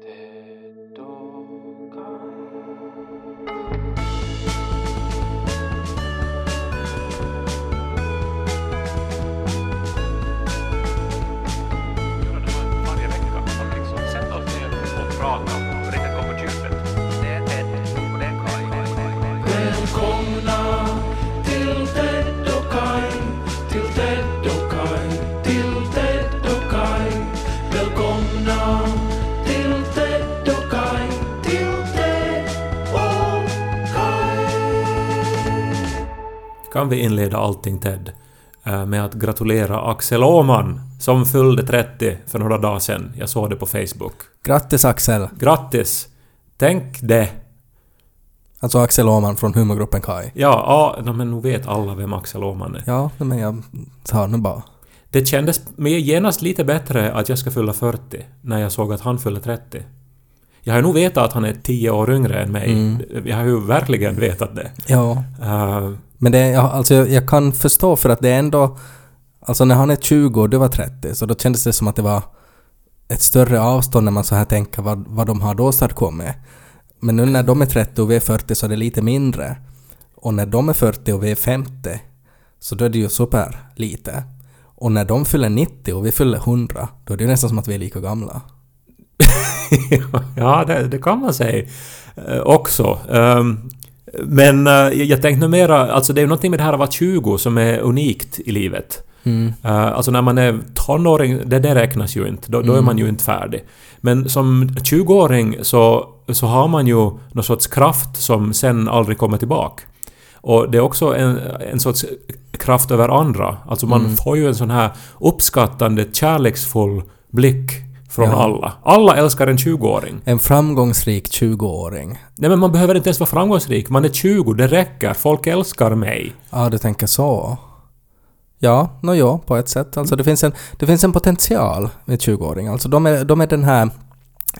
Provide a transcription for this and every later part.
鉄道館 kan vi inleda allting Ted eh, med att gratulera Axel Åman som fyllde 30 för några dagar sedan. Jag såg det på Facebook. Grattis Axel! Grattis! Tänk det! Alltså Axel Åhman från humorgruppen Kai. Ja, ja men nu vet alla vem Axel Åman är. Ja, men jag sa nu bara. Det kändes mig genast lite bättre att jag ska fylla 40 när jag såg att han fyllde 30. Jag har ju nog vetat att han är 10 år yngre än mig. Mm. Jag har ju verkligen vetat det. Ja. Eh, men det, alltså jag, jag kan förstå för att det är ändå... Alltså när han är 20 och du var 30 så då kändes det som att det var ett större avstånd när man så här tänker vad, vad de har då åstadkommit. Men nu när de är 30 och vi är 40 så är det lite mindre. Och när de är 40 och vi är 50 så då är det ju super lite. Och när de fyller 90 och vi fyller 100 då är det ju nästan som att vi är lika gamla. ja, det, det kan man säga eh, också. Um, men eh, jag, tänkte mera, alltså det är ju någonting med det här att vara 20 som är unikt i livet. Mm. Eh, alltså när man är tonåring, det, det räknas ju inte. Då, då är Mm. man ju inte färdig. Men som 20-åring så, så har man ju någon sorts kraft som sen aldrig kommer tillbaka. Och det är också en, en sorts kraft över andra. Alltså man Mm. får ju en sån här uppskattande, kärleksfull blick från Ja. alla. Alla älskar en 20-åring. En framgångsrik 20-åring. Nej men man behöver inte ens vara framgångsrik. Man är 20, det räcker. Folk älskar mig. Ja, du tänker så. Ja, nå ja, på ett sätt. Alltså det finns en, det finns en potential med 20-åring. Alltså de är, de är den här,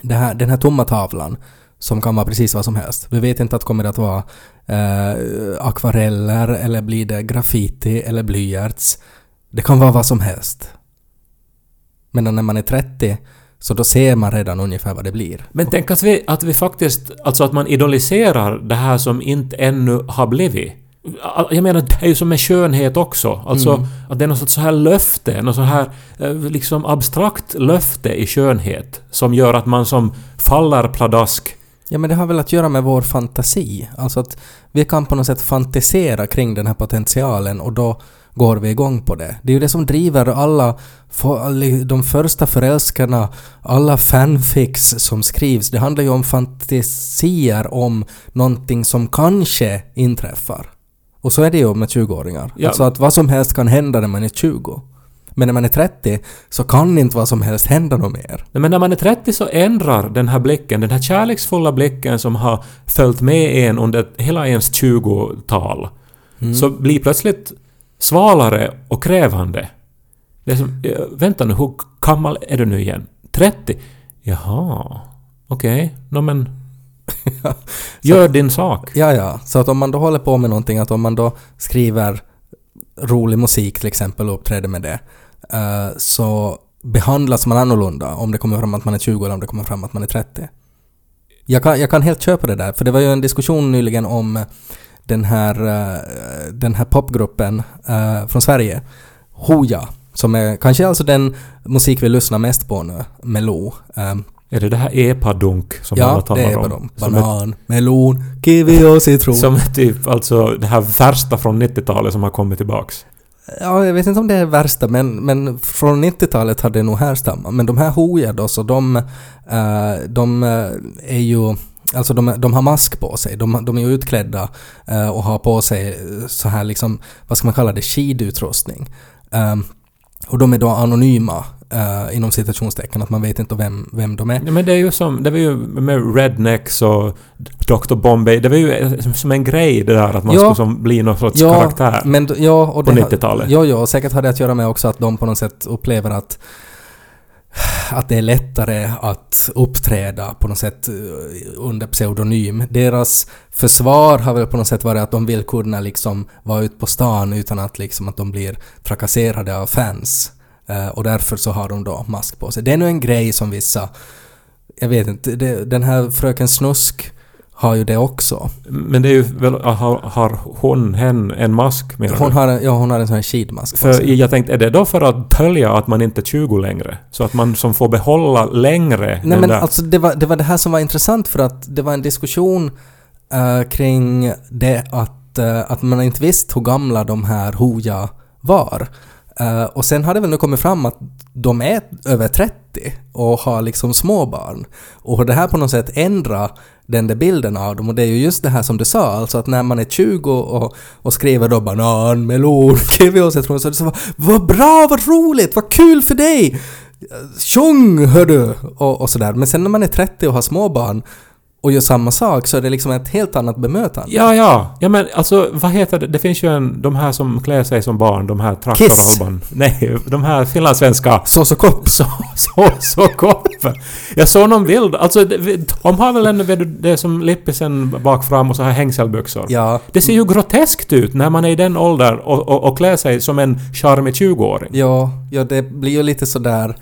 det här, den här tomma tavlan som kan vara precis vad som helst. Vi vet inte att kommer det att vara eh, akvareller eller blir det graffiti eller blyerts. Det kan vara vad som helst. Men när man är 30 så då ser man redan ungefär vad det blir. Men tänk att vi, att vi faktiskt... Alltså att man idoliserar det här som inte ännu har blivit. Jag menar, det är ju som med skönhet också. Alltså Mm. att det är något sorts så här löfte, något så här eh, liksom abstrakt löfte i skönhet som gör att man som faller pladask. Ja men det har väl att göra med vår fantasi. Alltså att vi kan på något sätt fantisera kring den här potentialen och då går vi igång på det. Det är ju det som driver alla, de första förälskarna, alla fanfics som skrivs. Det handlar ju om fantasier om någonting som kanske inträffar. Och så är det ju med 20-åringar. Ja. Alltså att vad som helst kan hända när man är 20. Men när man är 30 så kan inte vad som helst hända något mer. Nej, Men när man är 30 så ändrar den här blicken, den här kärleksfulla blicken som har följt med en under hela ens 20-tal, Mm. så blir plötsligt svalare och krävande. Det är som, eh, vänta nu, hur gammal är du nu igen? 30? Jaha, okej, nå men... Gör din sak. Ja, ja. Så att om man då håller på med någonting, att om man då skriver rolig musik till exempel och uppträder med det, eh, så behandlas man annorlunda om det kommer fram att man är 20 eller om det kommer fram att man är 30. Jag kan, jag kan helt köpa det där, för det var ju en diskussion nyligen om den här, eh, den här popgruppen eh, från Sverige, Hoja, som är kanske alltså den musik vi lyssnar mest på nu, Melo. Um, Är det det här epadunk som alla ja, talar det är om? vad de. Som är, Banan, melon, kiwi och citron. som är typ alltså det här värsta från 90-talet som har kommit tillbaks. Ja, jag vet inte om det är värsta, men, men från 90-talet hade det nog härstammat. Men de här Hooja då, så de, eh, de är ju... Alltså de, de har mask på sig, de, de är utklädda eh, och har på sig eh, så här liksom, vad ska man kalla det, skidutrustning. Um, och de är då anonyma eh, inom citationstecken, att man vet inte vem, vem de är. Ja, men det är ju som, det var ju med Rednecks och Dr. Bombay, det var ju som en grej det där att man Ja. skulle som bli någon sorts karaktär. Men, ja, och På det har- 90-talet. Ja, ja, och säkert har det att göra med också att de på något sätt upplever att att det är lättare att uppträda på något sätt eh, under pseudonym. Deras försvar har väl på något sätt varit att de vill kunna liksom vara ute på stan utan att liksom att de blir trakasserade av fans. Eh, och därför så har de då mask på sig. Det är nu en grej som vissa Jag vet inte, det, den här Fröken Snusk har ju det också. Men det är ju väl... Har, har hon, hen, en mask menar Hon du? har, en- ja, hon har en sån här på För sig. jag tänkte, är det då för att dölja att man inte är 20 längre? Så att man som får behålla längre Nej men där... alltså det var, det var det här som var intressant för att det var en diskussion eh, kring det att, eh, att man inte visste hur gamla de här Hooja var. Eh, och sen har det väl nu kommit fram att de är över 30 och har liksom småbarn. Och det här på något sätt ändrar den där bilden av dem och det är ju just det här som du sa, alltså att när man är 20 och, och skriver då banan, melon, kiwi och citron så är det så vad bra, vad roligt, vad kul för dig! Eh, Tjong hördu! Och, och sådär. Men sen när man är 30 och har små barn och gör samma sak så är det liksom ett helt annat bemötande. Ja, ja. Ja, men alltså vad heter det? Det finns ju en... De här som klär sig som barn, de här barn. Nej, de här finlandssvenska... Så så kopp. Så, så, så koppen. Jag såg någon bild. Alltså, de har väl ändå du, det som lippisen bak fram och så här hängselbyxor. Ja. Det ser ju groteskt ut när man är i den åldern och, och, och klär sig som en charmig 20-åring. Ja, ja, det blir ju lite sådär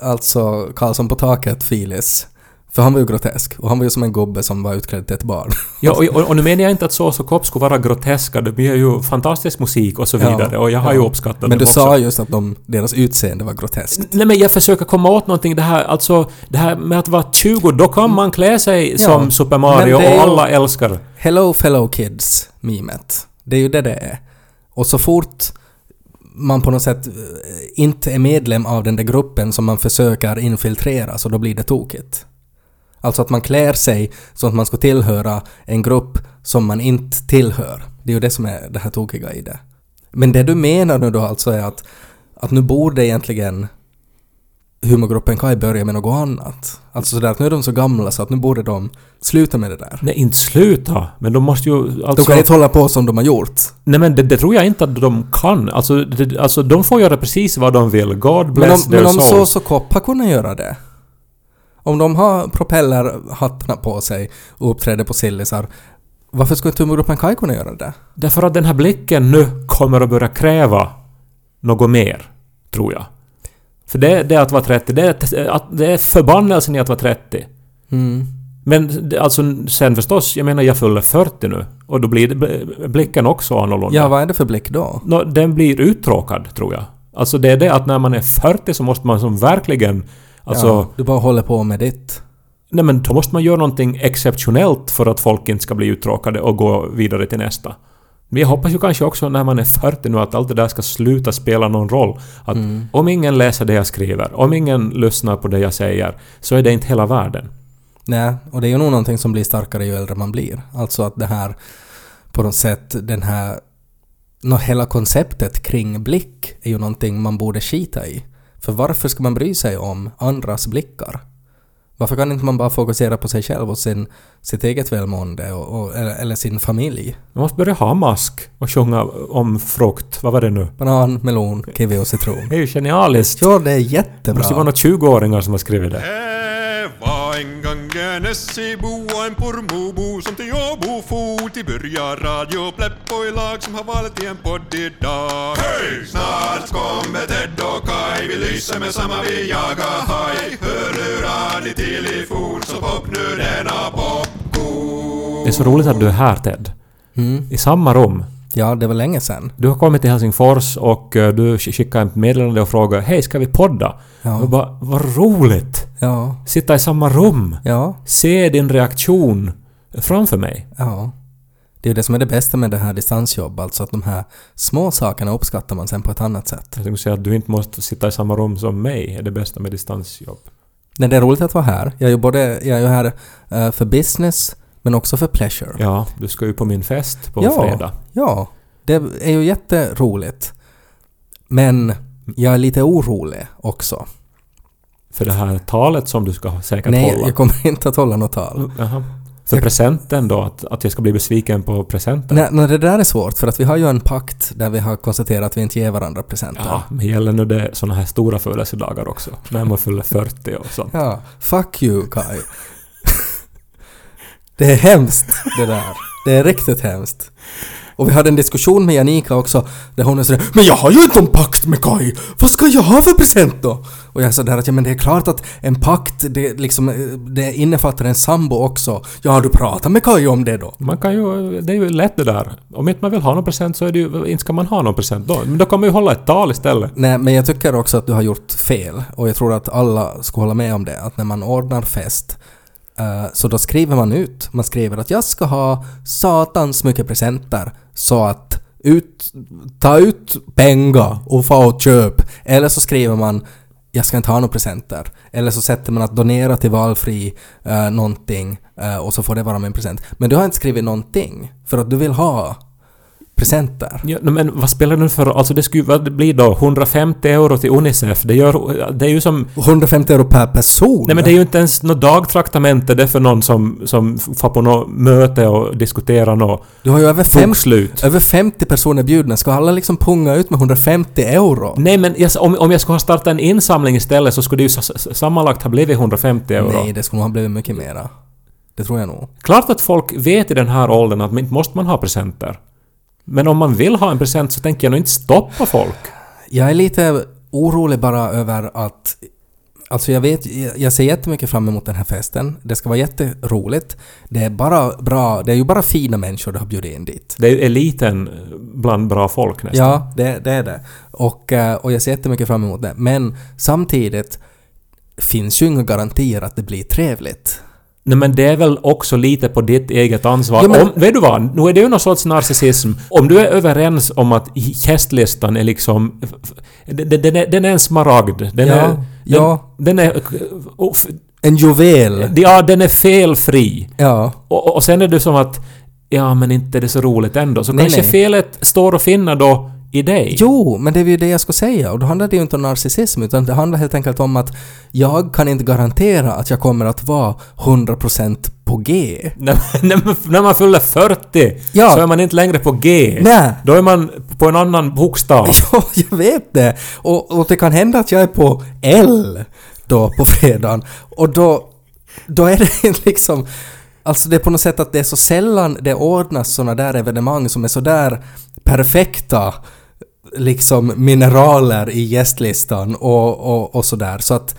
alltså Karlsson på taket Filis. För han var ju grotesk och han var ju som en gubbe som var utklädd till ett barn. Ja, och, och, och nu menar jag inte att Sås och Kopp skulle vara groteska. De gör ju fantastisk musik och så Ja, vidare och jag har ja. ju uppskattat Men dem du också. sa just att de, deras utseende var groteskt. Nej men jag försöker komma åt någonting det här, alltså det här med att vara 20, då kan man klä sig Ja, som Super Mario det och alla älskar. Hello fellow kids, memet. Det är ju det det är. Och så fort man på något sätt eh, inte är medlem av den där gruppen som man försöker infiltrera så då blir det tokigt. Alltså att man klär sig så att man ska tillhöra en grupp som man inte tillhör. Det är ju det som är det här tokiga i det. Men det du menar nu då alltså är att, att nu borde egentligen humorgruppen Kai börja med något annat. Alltså sådär att nu är de så gamla så att nu borde de sluta med det där. Nej, inte sluta. Men de måste ju De alltså... kan inte hålla på som de har gjort. Nej men det, det tror jag inte att de kan. Alltså, det, alltså de får göra precis vad de vill. God Men om, bless men their om souls. Sås och Kopp har kunnat göra det. Om de har propellerhattarna på sig och uppträder på sillisar, varför skulle inte humorgruppen Kai kunna göra det? Därför att den här blicken nu kommer att börja kräva något mer, tror jag. För det, det är att vara 30, det är, det är förbannelsen i att vara 30. Mm. Men alltså sen förstås, jag menar jag fyller 40 nu. Och då blir det, blicken också annorlunda. Ja, vad är det för blick då? Nå, den blir uttråkad, tror jag. Alltså det är det att när man är 40 så måste man som verkligen... Alltså... ja, du bara håller på med ditt. Nej men då måste man göra någonting exceptionellt för att folk inte ska bli uttråkade och gå vidare till nästa. Men jag hoppas ju kanske också när man är 40 nu att allt det där ska sluta spela någon roll. Att Mm. om ingen läser det jag skriver, om ingen lyssnar på det jag säger, så är det inte hela världen. Nej, och det är ju nog någonting som blir starkare ju äldre man blir. Alltså att det här, på något sätt, den här... Nå, hela konceptet kring blick är ju någonting man borde skita i. För varför ska man bry sig om andras blickar? Varför kan inte man bara fokusera på sig själv och sin, sitt eget välmående och, och, eller, eller sin familj? Man måste börja ha mask och sjunga om frukt. Vad var det nu? Banan, melon, kiwi och citron. Det är ju genialiskt. Ja, det är Det jättebra. måste ju vara några 20-åringar som har skrivit det. Det gång en Essebo och en Pormobo som till Åbo for till börja Radio Pleppo i lag som har valt i en podd idag. Hej! Snart kommer Ted och Kai, vi lyser med samma vi jagar haj. Ni till i så pop nu denna popcorn. Det är så roligt att du är här Ted. Mm. I samma rum. Ja, det var länge sedan. Du har kommit till Helsingfors och eh, du sk- skickade ett meddelande och frågade Hej, ska vi podda? Ja. Och bara, vad roligt! Ja, Sitta i samma rum. ja, Se din reaktion framför mig. ja. Det är det som är det bästa med det här distansjobb, alltså att de här små sakerna uppskattar man sen på ett annat sätt. Jag tänkte säga att du inte måste sitta i samma rum som mig, är det bästa med distansjobb. Men det är roligt att vara här. Jag är ju både, jag är här eh, för business, men också för pleasure. Ja, du ska ju på min fest på Ja. fredag. Ja, det är ju jätteroligt. Men jag är lite orolig också. För det här talet som du ska säkert Nej, hålla. jag kommer inte att hålla något tal. Jaha. För Jag- presenten då? Att, att jag ska bli besviken på presenten? Nej, nej, det där är svårt, för att vi har ju en pakt där vi har konstaterat att vi inte ger varandra presenter. Ja, men gäller nu det såna här stora födelsedagar också? När man fyller 40 och sånt. Ja, fuck you Kai. Det är hemskt det där. Det är riktigt hemskt. Och vi hade en diskussion med Janika också där hon sådär Men jag har ju inte en pakt med Kai! Vad ska jag ha för present då? Och jag är sådär att ja men det är klart att en pakt, det, liksom, det innefattar en sambo också. Ja, har du pratat med Kaj om det då? Man kan ju, det är ju lätt det där. Om inte man vill ha någon present så är det ju, inte ska man ha någon present då. Men då kan man ju hålla ett tal istället. Nej, men jag tycker också att du har gjort fel. Och jag tror att alla ska hålla med om det. Att när man ordnar fest Eh, så då skriver man ut. Man skriver att jag ska ha satans mycket presenter så att ut, ta ut pengar och få och köp. Eller så skriver man jag ska inte ha några presenter. Eller så sätter man att donera till valfri uh, någonting uh, och så får det vara min present. Men du har inte skrivit någonting för att du vill ha presenter. Ja, men vad spelar det för Alltså det skulle vad det blir då 150 euro till Unicef. Det gör... Det är ju som... 150 euro per person? Nej men det är ju inte ens något dagtraktamente det är för någon som, som får på något möte och diskuterar något Du har ju över, fem, bokslut. över 50 personer bjudna. Ska alla liksom punga ut med 150 euro? Nej men jag, om, om jag skulle ha startat en insamling istället så skulle det ju sammanlagt ha blivit 150 euro. Nej, det skulle nog ha blivit mycket mera. Det tror jag nog. Klart att folk vet i den här åldern att inte måste man ha presenter. Men om man vill ha en present så tänker jag nog inte stoppa folk. Jag är lite orolig bara över att... Alltså jag vet, jag ser jättemycket fram emot den här festen. Det ska vara jätteroligt. Det är bara bra, det är ju bara fina människor du har bjudit in dit. Det är eliten bland bra folk nästan. Ja, det, det är det. Och, eh, och jag ser jättemycket fram emot det. Men samtidigt finns ju inga garantier att det blir trevligt. Nej men det är väl också lite på ditt eget ansvar. Ja, men- om, vet du vad? Nu är det ju någon sorts narcissism. Om du är överens om att gästlistan är liksom... Den, den, är, den är en smaragd. Den Ja, är... Den, ja. Den är... och En juvel! Ja, den är felfri. Ja. Och, och sen är det som att... Ja, men inte är det så roligt ändå. Så Nej, kanske nej. felet står att finna då i dig. Jo, men det är ju det jag ska säga. Och då handlar det ju inte om narcissism, utan det handlar helt enkelt om att jag kan inte garantera att jag kommer att vara 100% på G. När, man, när man fyller 40 Ja. så är man inte längre på G. Nej. Då är man på en annan bokstav. Ja, jag vet det. Och, och det kan hända att jag är på L då på fredagen. Och då, då är det liksom... Alltså det är på något sätt att det är så sällan det ordnas såna där evenemang som är så där perfekta liksom mineraler i gästlistan och, och, och sådär. Så att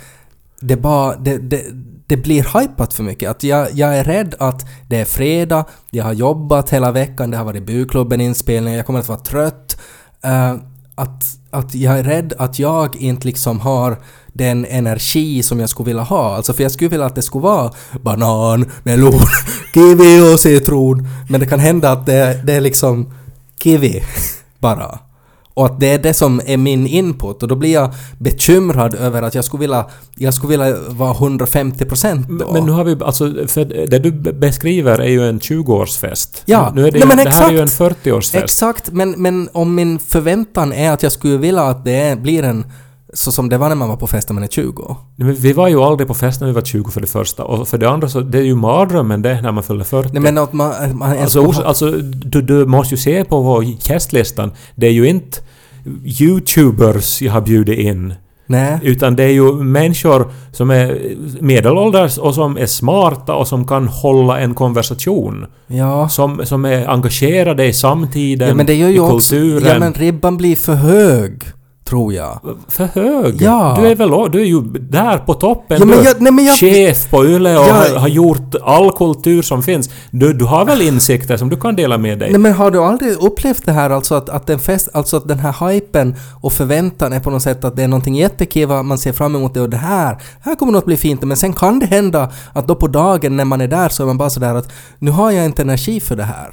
det bara... Det, det, det blir hypat för mycket. Att jag, jag är rädd att det är fredag, jag har jobbat hela veckan, det har varit Buklubben inspelning, jag kommer att vara trött. Uh, att, att jag är rädd att jag inte liksom har den energi som jag skulle vilja ha. Alltså för jag skulle vilja att det skulle vara banan, melon, kiwi och citron. Men det kan hända att det, det är liksom kiwi bara. Och att det är det som är min input och då blir jag bekymrad över att jag skulle vilja, jag skulle vilja vara 150% då. Men, nu har vi alltså, för det du be- beskriver är ju en 20-årsfest. Ja, Nu är det, nej, ju, men det här är ju en exakt. 40-årsfest. Exakt, men, men om min förväntan är att jag skulle vilja att det blir en så som det var när man var på fest när man är 20. Nej, men vi var ju aldrig på fest när vi var 20 för det första. Och för det andra så, det är ju mardrömmen det när man fyller 40. Nej men att man... man Alltså, ha- alltså du, du måste ju se på vår gästlistan. Det är ju inte YouTubers jag har bjudit in. nej. Utan det är ju människor som är medelålders och som är smarta och som kan hålla en konversation. Ja. Som, som är engagerade i samtiden, ja men det gör i ju också... kulturen. Ja men ribban blir för hög, tror jag. För hög? Ja. Du är väl du är ju där på toppen. Ja, men jag- nej, men jag- chef på YLE och Jag- har, har gjort all kultur som finns. Du, du har väl insikter som du kan dela med dig? Nej men har du aldrig upplevt det här alltså att, att, en fest, alltså att den här hypen och förväntan är på något sätt att det är någonting jättekiva, man ser fram emot det och det här, här kommer något bli fint men sen kan det hända att då på dagen när man är där så är man bara sådär att nu har jag inte energi för det här.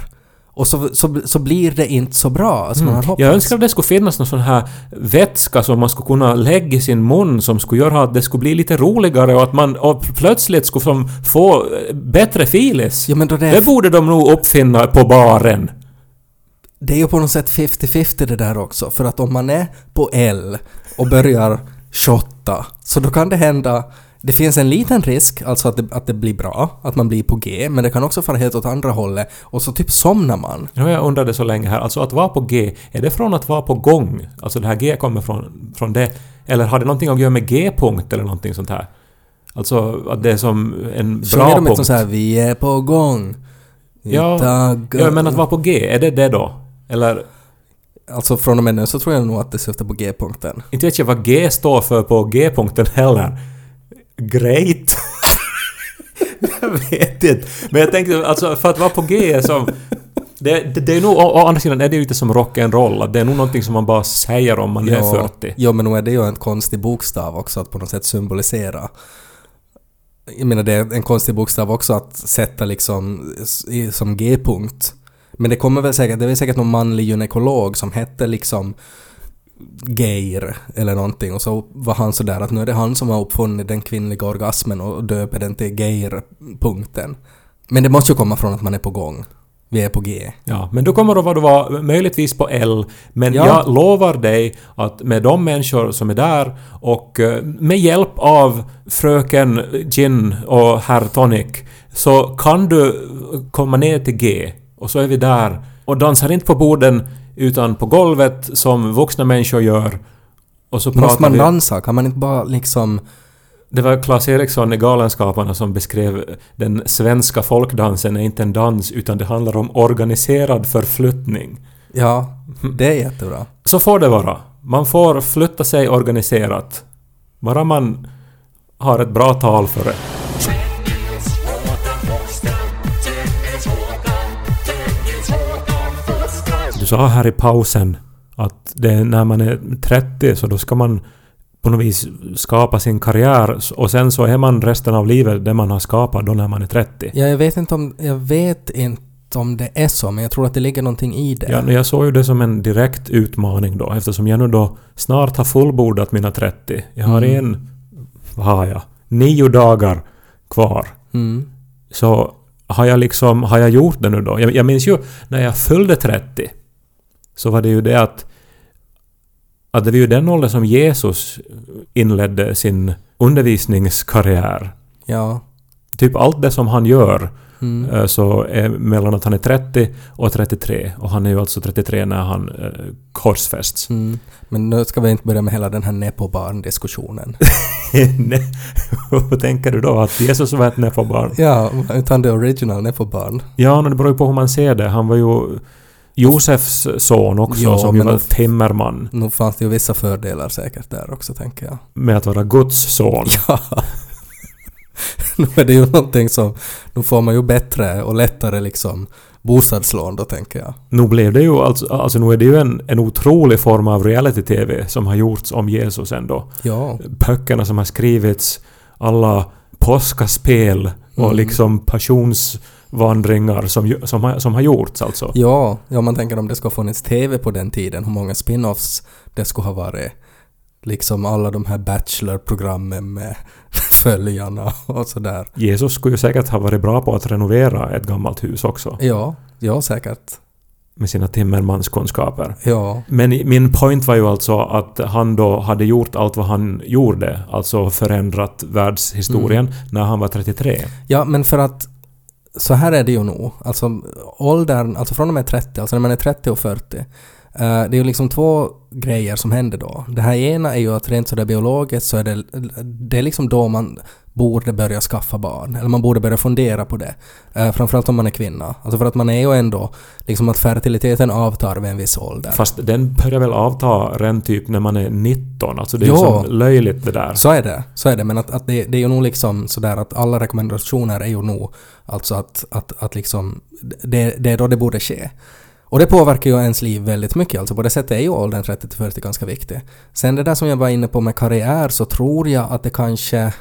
Och så, så, så blir det inte så bra som man hade. Jag önskar att det skulle finnas någon sån här vätska som man skulle kunna lägga i sin mun som skulle göra att det skulle bli lite roligare och att man och plötsligt skulle som få bättre filis. Ja men då det, Det borde de nog uppfinna på baren. det är ju på något sätt 50-50 det där också. För att om man är på L och börjar shotta så då kan det hända det finns en liten risk, alltså att det, att det blir bra, att man blir på G, men det kan också fara helt åt andra hållet och så typ somnar man. Har jag undrat det så länge här, alltså att vara på G, är det från att vara på gång? Alltså det här G kommer från, från det? Eller har det någonting att göra med G-punkt eller någonting sånt här? Alltså att det är som en Sjunger bra de inte punkt? så här ”Vi är på gång”? Ja, Ja, men att vara på G, är det det då? Eller? Alltså från och med nu så tror jag nog att det syftar på G-punkten. Inte vet jag vad G står för på G-punkten heller. Great. jag vet inte. Men jag tänkte alltså för att vara på G som... Det, det, det är nog, å, å andra sidan är det ju lite som rock'n'roll, det är nog någonting som man bara säger om man är 40. Ja, men nog är det ju en konstig bokstav också att på något sätt symbolisera. Jag menar det är en konstig bokstav också att sätta liksom som G-punkt. Men det kommer väl säkert, det är väl säkert någon manlig gynekolog som hette liksom Geir eller någonting och så var han sådär att nu är det han som har uppfunnit den kvinnliga orgasmen och döper den till Geir-punkten. Men det måste ju komma från att man är på gång. Vi är på G. Ja, men då kommer det vad det var möjligtvis på L. Men Ja. jag lovar dig att med de människor som är där och eh, med hjälp av fröken Gin och herr Tonic så kan du komma ner till G. Och så är vi där och dansar inte på borden utan på golvet som vuxna människor gör. Och så Måste man vi... dansa? Kan man inte bara liksom... Det var Claes Eriksson i Galenskaparna som beskrev den svenska folkdansen är inte en dans utan det handlar om organiserad förflyttning. Ja, det är jättebra. Så får det vara. Man får flytta sig organiserat. Bara man har ett bra tal för det. Sa här i pausen att det är när man är 30 så då ska man på något vis skapa sin karriär och sen så är man resten av livet det man har skapat då när man är 30. Ja, jag vet inte om, jag vet inte om det är så, men jag tror att det ligger någonting i det. Ja, men jag såg ju det som en direkt utmaning då eftersom jag nu då snart har fullbordat mina 30. Jag har Mm. en... Vad har jag? Nio dagar kvar. Mm. Så har jag liksom... Har jag gjort det nu då? Jag, jag minns ju när jag fyllde 30 så var det ju det att... Att det var ju den åldern som Jesus inledde sin undervisningskarriär. Ja. Typ allt det som han gör Mm. Eh, så är mellan att han är 30 och 33. Och han är ju alltså 33 när han eh, korsfästs. Mm. Men nu ska vi inte börja med hela den här nepobarn-diskussionen. Vad tänker du då? Att Jesus var ett nepobarn? ja, utan det original nepobarn. Ja, men det beror ju på hur man ser det. Han var ju Josefs son också, Ja, som ju var timmerman. Nog fanns det ju vissa fördelar säkert där också, tänker jag. Med att vara Guds son. Ja. nu är det ju någonting som... Nu får man ju bättre och lättare liksom bostadslån då, tänker jag. Nu blev det ju alltså, alltså nu är det ju en, en otrolig form av reality-TV som har gjorts om Jesus ändå. Ja. böckerna som har skrivits, alla påskaspel och Mm. liksom passionsvandringar som, som, har, som har gjorts alltså. Ja, ja, man tänker om det skulle ha funnits TV på den tiden, hur många spin-offs det skulle ha varit. Liksom alla de här Bachelor-programmen med följarna och sådär. Jesus skulle ju säkert ha varit bra på att renovera ett gammalt hus också. Ja, ja säkert. Med sina timmermanskunskaper. Ja. Men min point var ju alltså att han då hade gjort allt vad han gjorde, alltså förändrat världshistorien, när han var 33. Ja, men för att så här är det ju nog. Alltså åldern, alltså från och med 30, alltså när man är 30 och 40. uh, eh, det är ju liksom två grejer som händer då. Det här ena är ju att rent sådär biologiskt så är det, det är liksom då man borde börja skaffa barn. Eller man borde börja fundera på det. Uh, framförallt om man är kvinna. Alltså för att man är ju ändå liksom att fertiliteten avtar vid en viss ålder. Fast den börjar väl avta redan typ när man är 19. Alltså det är ju som löjligt det där. Så är det. Så är det. Men att, att det, det är ju nog liksom sådär att alla rekommendationer är ju nog alltså att, att, att liksom det, det är då det borde ske. Och det påverkar ju ens liv väldigt mycket. Alltså på det sättet är ju åldern 30-40 ganska viktig. Sen det där som jag var inne på med karriär så tror jag att det kanske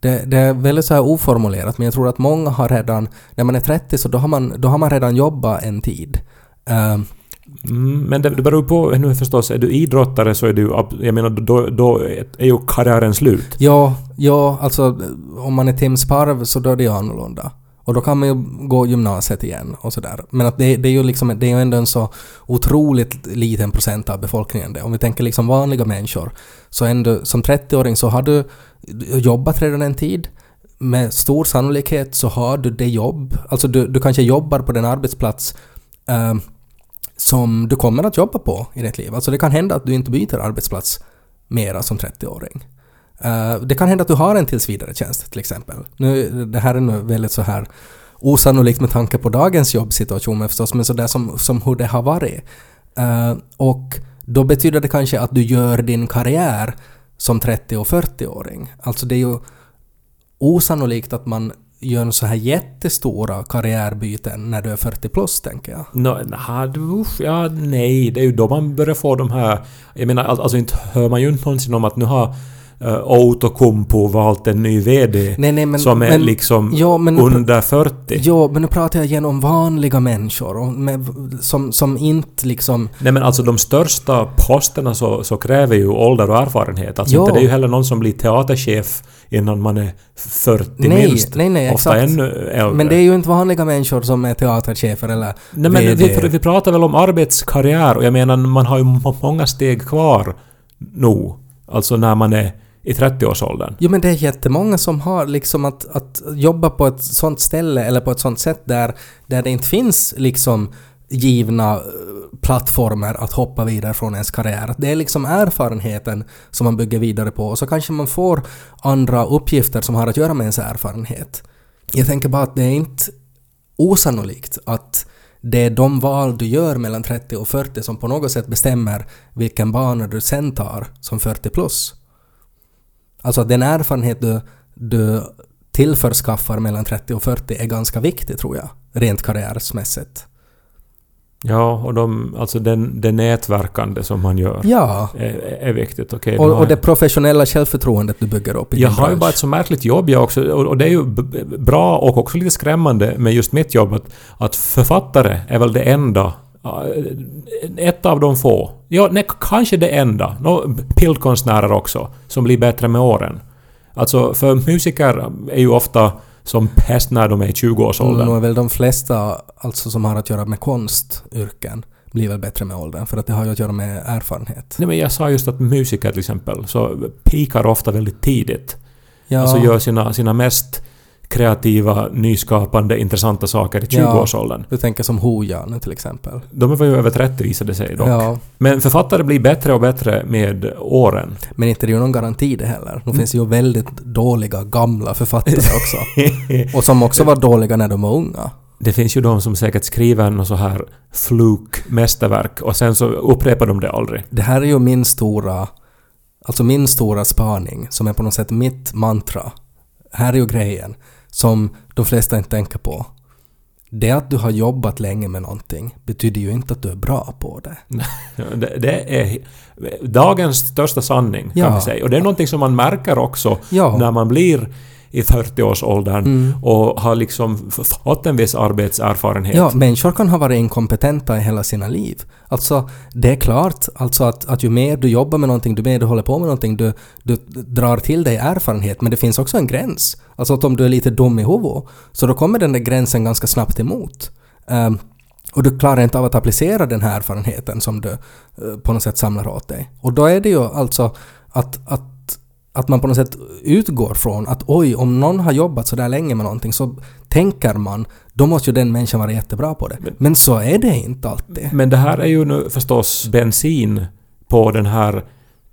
det, det är väldigt så här oformulerat men jag tror att många har redan, när man är 30 så då har man, då har man redan jobbat en tid. Mm, men det, det beror på nu förstås, är du idrottare så är du... Jag menar, då, då är ju karriären slut. Ja, ja, alltså om man är Tim Sparv så då är det ju annorlunda. Och då kan man ju gå gymnasiet igen och sådär. Men att det, det är ju liksom, det är ju ändå en så otroligt liten procent av befolkningen det. Om vi tänker liksom vanliga människor. Så ändå, som 30-åring så har du jobbat redan en tid. Med stor sannolikhet så har du det jobb, alltså du, du kanske jobbar på den arbetsplats eh, som du kommer att jobba på i ditt liv. Alltså det kan hända att du inte byter arbetsplats mera som 30-åring. Eh, det kan hända att du har en tillsvidaretjänst till exempel. Nu, det här är nu väldigt så här osannolikt med tanke på dagens jobbsituation förstås, men sådär som, som hur det har varit. Eh, och då betyder det kanske att du gör din karriär som 30 och 40-åring. Alltså det är ju osannolikt att man gör så här jättestora karriärbyten när du är 40 plus, tänker jag. Nå, na, usch, ja, nej, det är ju då man börjar få de här... Jag menar, alltså inte hör man ju inte någonsin om att nu har uh, Outokumpu valt en ny VD Nej, nej, men... som är men, liksom ja, men, under 40. Ja, men nu pratar jag igen om vanliga människor och med, som, som inte liksom... Nej men alltså de största posterna så, så kräver ju ålder och erfarenhet. Alltså Ja. inte det är ju heller någon som blir teaterchef innan man är 40 Nej, minst. nej, nej, Ofta exakt. ännu äldre. Men det är ju inte vanliga människor som är teaterchefer eller Nej men VD. vi, vi pratar väl om arbetskarriär och jag menar man har ju må- många steg kvar nu. Alltså när man är i 30-årsåldern. Jo men det är jättemånga som har liksom att, att jobba på ett sånt ställe eller på ett sånt sätt där, där det inte finns liksom givna eh, plattformar att hoppa vidare från ens karriär. Det är liksom erfarenheten som man bygger vidare på och så kanske man får andra uppgifter som har att göra med ens erfarenhet. Jag tänker bara att det är inte osannolikt att det är de val du gör mellan 30 och 40 som på något sätt bestämmer vilken bana du sen tar som 40 plus. Alltså att den erfarenhet du, du tillförskaffar mellan 30 och 40 är ganska viktig tror jag, rent karriärsmässigt. Ja, och de, alltså den, det nätverkande som man gör Ja, är, är viktigt. Okej, och, och det professionella självförtroendet du bygger upp i Jag din har ju bransch. bara ett så märkligt jobb jag också och och det är ju bra och också lite skrämmande med just mitt jobb att, att författare är väl det enda ett av de få. Ja, nej, kanske det enda. No, bildkonstnärer också, som blir bättre med åren. Alltså, för musiker är ju ofta som pest när de är i 20-årsåldern. Nu är väl de flesta alltså som har att göra med konstyrken blir väl bättre med åldern för att det har ju att göra med erfarenhet. Nej, men jag sa just att musiker till exempel, så pikar ofta väldigt tidigt. Ja, Alltså gör sina, sina mest kreativa, nyskapande, intressanta saker i Ja. 20-årsåldern. du tänker som Hooja nu till exempel. De var ju över 30 visade sig dock. Ja, Men författare blir bättre och bättre med åren. men inte det är ju någon garanti det heller. Det finns ju väldigt dåliga gamla författare också. och som också var dåliga när de var unga. Det finns ju de som säkert skriver något så här fluk-mästerverk och sen så upprepar de det aldrig. Det här är ju min stora, alltså min stora spaning som är på något sätt mitt mantra. Här är ju grejen som de flesta inte tänker på. Det att du har jobbat länge med någonting betyder ju inte att du är bra på det. Det, det är dagens största sanning kan Ja. vi säga. Och det är någonting som man märker också Ja. när man blir i 40-årsåldern Mm. och har liksom fått en viss arbetserfarenhet. Ja, människor kan ha varit inkompetenta i hela sina liv. Alltså, det är klart alltså att, att ju mer du jobbar med någonting, ju mer du håller på med någonting, du, du drar till dig erfarenhet. Men det finns också en gräns. Alltså att om du är lite dum i huvudet, så då kommer den där gränsen ganska snabbt emot. Ehm, och du klarar inte av att applicera den här erfarenheten som du eh, på något sätt samlar åt dig. Och då är det ju alltså att, att att man på något sätt utgår från att oj, om någon har jobbat så där länge med någonting så tänker man, då måste ju den människan vara jättebra på det. Men, så är det inte alltid. Men det här är ju nu förstås bensin på den här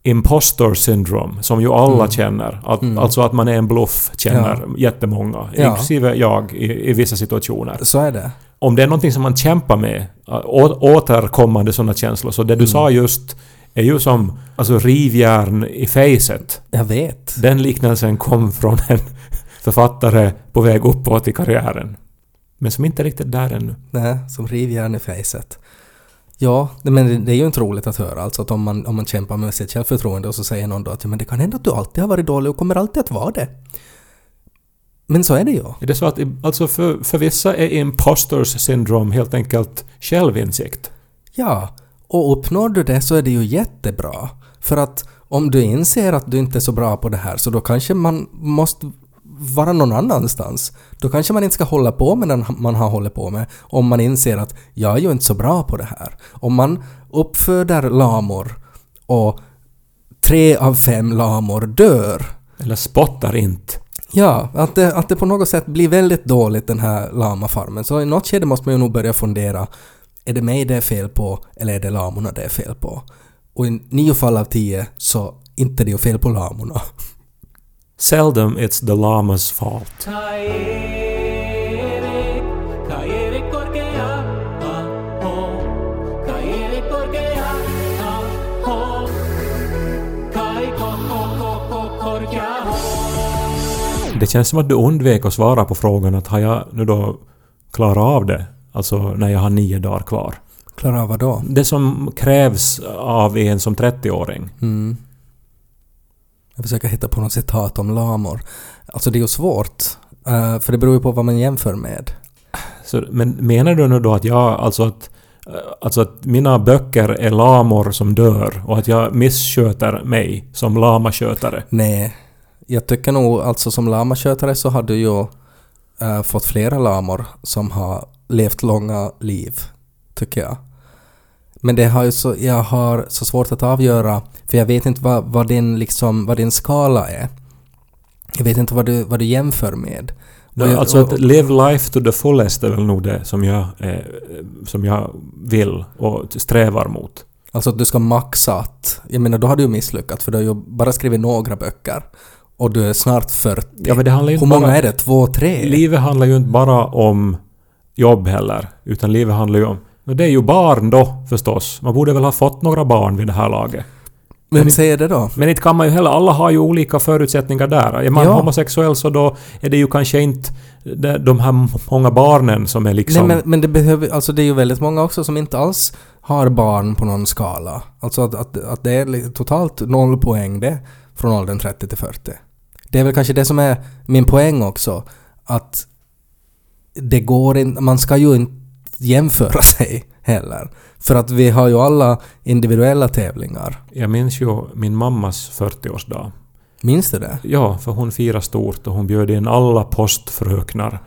impostor syndrome som ju alla Mm. känner. Att, Mm. Alltså att man är en bluff känner jättemånga. Ja. Inklusive jag i, i vissa situationer. Så är det. Om det är någonting som man kämpar med, å, återkommande sådana känslor. Så det du Mm. sa just är ju som alltså rivjärn i facet. Jag vet. Den liknelsen kom från en författare på väg uppåt i karriären. Men som inte är riktigt där ännu. Nej, som rivjärn i facet. Ja, men det- det är ju inte roligt att höra. Alltså att om man, om man kämpar med sitt självförtroende och så säger någon då att ja, men det kan hända att du alltid har varit dålig och kommer alltid att vara det. Men så är det ju. Är det så att alltså för, för vissa är imposters syndrome helt enkelt självinsikt? Ja, och uppnår du det så är det ju jättebra. För att om du inser att du inte är så bra på det här så då kanske man måste vara någon annanstans. Då kanske man inte ska hålla på med den man har hållit på med om man inser att jag är ju inte så bra på det här. Om man uppföder lamor och tre av fem lamor dör Eller spottar inte? Ja, att det, att det på något sätt blir väldigt dåligt den här lamafarmen. Så i något skede måste man ju nog börja fundera, är det mig det är fel på eller är det lamorna det är fel på? Och i nio fall av tio så inte det är fel på lamorna. Seldom it's the lamas fault. Det känns som att du undvek att svara på frågan att har jag nu då klarat av det? Alltså när jag har nio dagar kvar. Klara av vad då? Det som krävs av en som 30-åring. Mm. Jag försöker hitta på något citat om lamor. Alltså det är ju svårt. eh, för det beror ju på vad man jämför med. Så, men menar du nu då att jag, alltså att, eh, alltså att mina böcker är lamor som dör och att jag missköter mig som lamaskötare? Nej. Jag tycker nog alltså som lamaskötare så har du ju eh, fått flera lamor som har levt långa liv. Tycker jag. Men det har ju så, jag har så svårt att avgöra för jag vet inte vad, vad, din, liksom, vad din skala är. Jag vet inte vad du, vad du jämför med. Ja, jag- alltså att live life to the fullest är väl nog det som jag, eh, som jag vill och strävar mot. Alltså att du ska maxa att... Jag menar, då har du ju misslyckats för du har ju bara skrivit några böcker. Och du är snart 40. Ja, men det handlar ju Hur många bara- är det? Två, tre? Livet handlar ju inte bara om jobb heller, utan livet handlar ju om... Men det är ju barn då förstås. Man borde väl ha fått några barn vid det här laget. Vem säger det då? Men inte kan man ju heller... Alla har ju olika förutsättningar där. Är man Ja. homosexuell så då är det ju kanske inte de, här många barnen som är liksom... Nej men, men det behöver... Alltså det är ju väldigt många också som inte alls har barn på någon skala. Alltså att, att, att det är totalt noll poäng det från åldern 30 till 40. Det är väl kanske det som är min poäng också. Att det går inte... Man ska ju inte jämföra sig heller. För att vi har ju alla individuella tävlingar. Jag minns ju min mammas 40-årsdag. Minns du det? Ja, för hon firade stort och hon bjöd in alla postfröknar.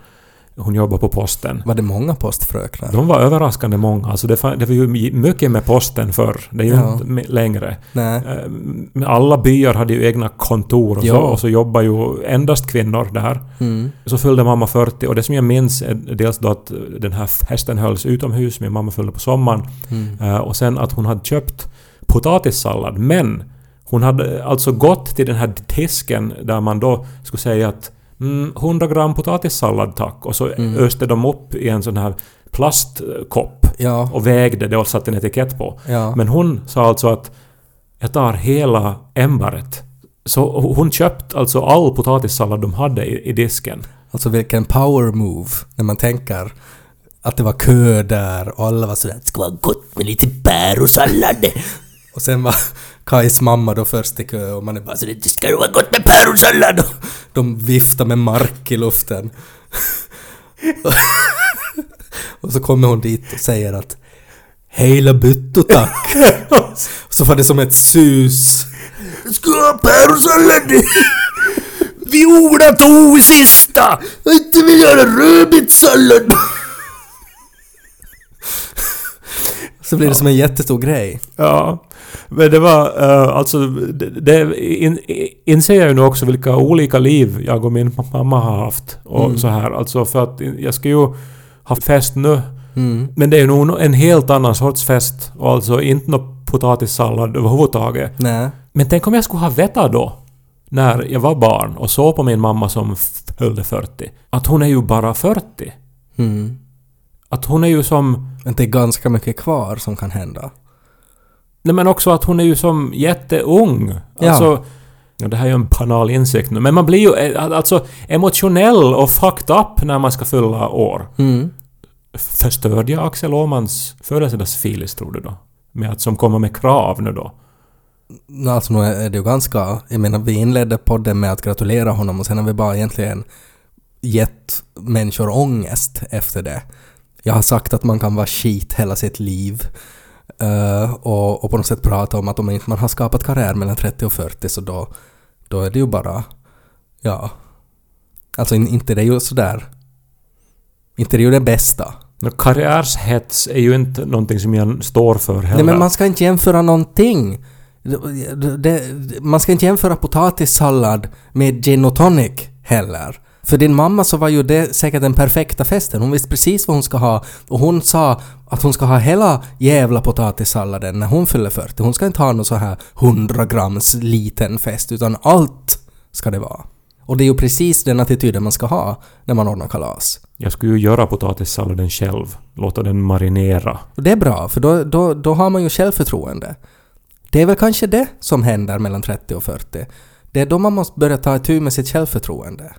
Hon jobbar på posten. Var det många postfröknar? De var överraskande många. Alltså det, det var ju mycket med posten förr. Det är ju Ja. inte längre. Nej. Eh, Alla byar hade ju egna kontor och så, Ja. och så jobbar ju endast kvinnor där. Mm. Så fyllde mamma 40 och det som jag minns är dels då att den här festen hölls utomhus, min mamma fyllde på sommaren. Mm. Eh, Och sen att hon hade köpt potatissallad. Men hon hade alltså gått till den här disken där man då skulle säga att mm, 100 gram potatissallad tack. Och så Mm. öste de upp i en sån här plastkopp Ja. och vägde det och satte en etikett på. Ja. Men hon sa alltså att jag tar hela ämbaret. Så hon köpte alltså all potatissallad de hade i, i disken. Alltså vilken power move när man tänker att det var kö där och alla var sådär det ska vara gott med lite päronsallad. Och sen var Kajs mamma då först i kö och man är bara såhär det ska vara gott med päronsallad. Och De viftar med mark i luften. och så kommer hon dit och säger att Hela bytto tack. så var det som ett sus. Ska ha päronsallad? Viola tog sista! Jag inte vill göra rödbetssallad! Så blir det som en jättestor grej. Ja. Men det var uh, alltså... Det, det in, inser jag ju nu också vilka olika liv jag och min mamma har haft. Och Mm. så här. Alltså för att jag ska ju ha fest nu. Mm. Men det är ju nog en helt annan sorts fest. Och alltså inte någon potatissallad överhuvudtaget. Nej. Men tänk om jag skulle ha vetat då, när jag var barn och såg på min mamma som fyllde 40, att hon är ju bara 40. Mm. Att hon är ju som... Men det är ganska mycket kvar som kan hända. Nej men också att hon är ju som jätteung. Ja. Alltså... Ja, det här är ju en banal insikt nu, men man blir ju eh, alltså emotionell och fucked up när man ska fylla år. Mm. Förstörde jag Axel Åhmans födelsedagsfilis, tror du då? Med att som kommer med krav nu då? Nå, Alltså nu är det ju ganska... Jag menar vi inledde podden med att gratulera honom och sen har vi bara egentligen gett människor ångest efter det. Jag har sagt att man kan vara skit hela sitt liv. eh, och, och på något sätt prata om att om inte man har skapat karriär mellan 30 och 40 så då, då är det ju bara... Ja. Alltså in, inte det är ju sådär... Inte det är ju det bästa. Men Karriärshets är ju inte någonting som jag står för heller. Nej men man ska inte jämföra någonting. Det, det, man ska inte jämföra potatissallad med gin och tonic heller. För din mamma så var ju det säkert den perfekta festen. Hon visste precis vad hon ska ha. Och hon sa att hon ska ha hela jävla potatissalladen när hon fyller 40. Hon ska inte ha någon så här 100 grams liten fest utan allt ska det vara. Och det är ju precis den attityden man ska ha när man ordnar kalas. Jag skulle ju göra potatissalladen själv. Låta den marinera. Och det är bra, för då, då, då har man ju självförtroende. Det är väl kanske det som händer mellan 30 och 40. Det är då man måste börja ta itu med sitt självförtroende.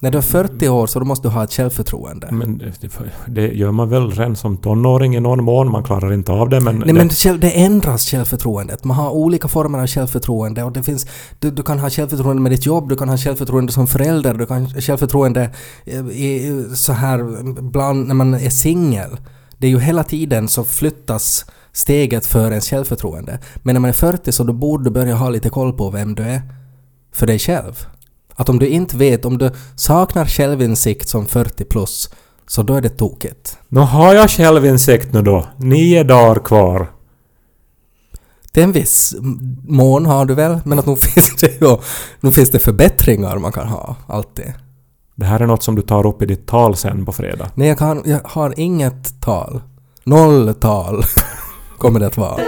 När du är 40 år så då måste du ha ett självförtroende. Men det, det gör man väl redan som tonåring i någon mån. Man klarar inte av det men... Nej det, men det ändras självförtroendet. Man har olika former av självförtroende och det finns... Du, du kan ha självförtroende med ditt jobb, du kan ha självförtroende som förälder, du kan ha självförtroende eh, i, så här bland när man är singel. Det är ju hela tiden så flyttas steget för ens självförtroende. Men när man är 40 så då borde du börja ha lite koll på vem du är för dig själv. Att om du inte vet, om du saknar självinsikt som 40 plus, så då är det tokigt. Nå har jag självinsikt nu då. Nio dagar kvar. Är en viss mån har du väl, men att nog finns det ju nog finns det förbättringar man kan ha, alltid. Det här är något som du tar upp i ditt tal sen på fredag. Nej, jag, kan, jag har inget tal. Noll tal kommer det att vara.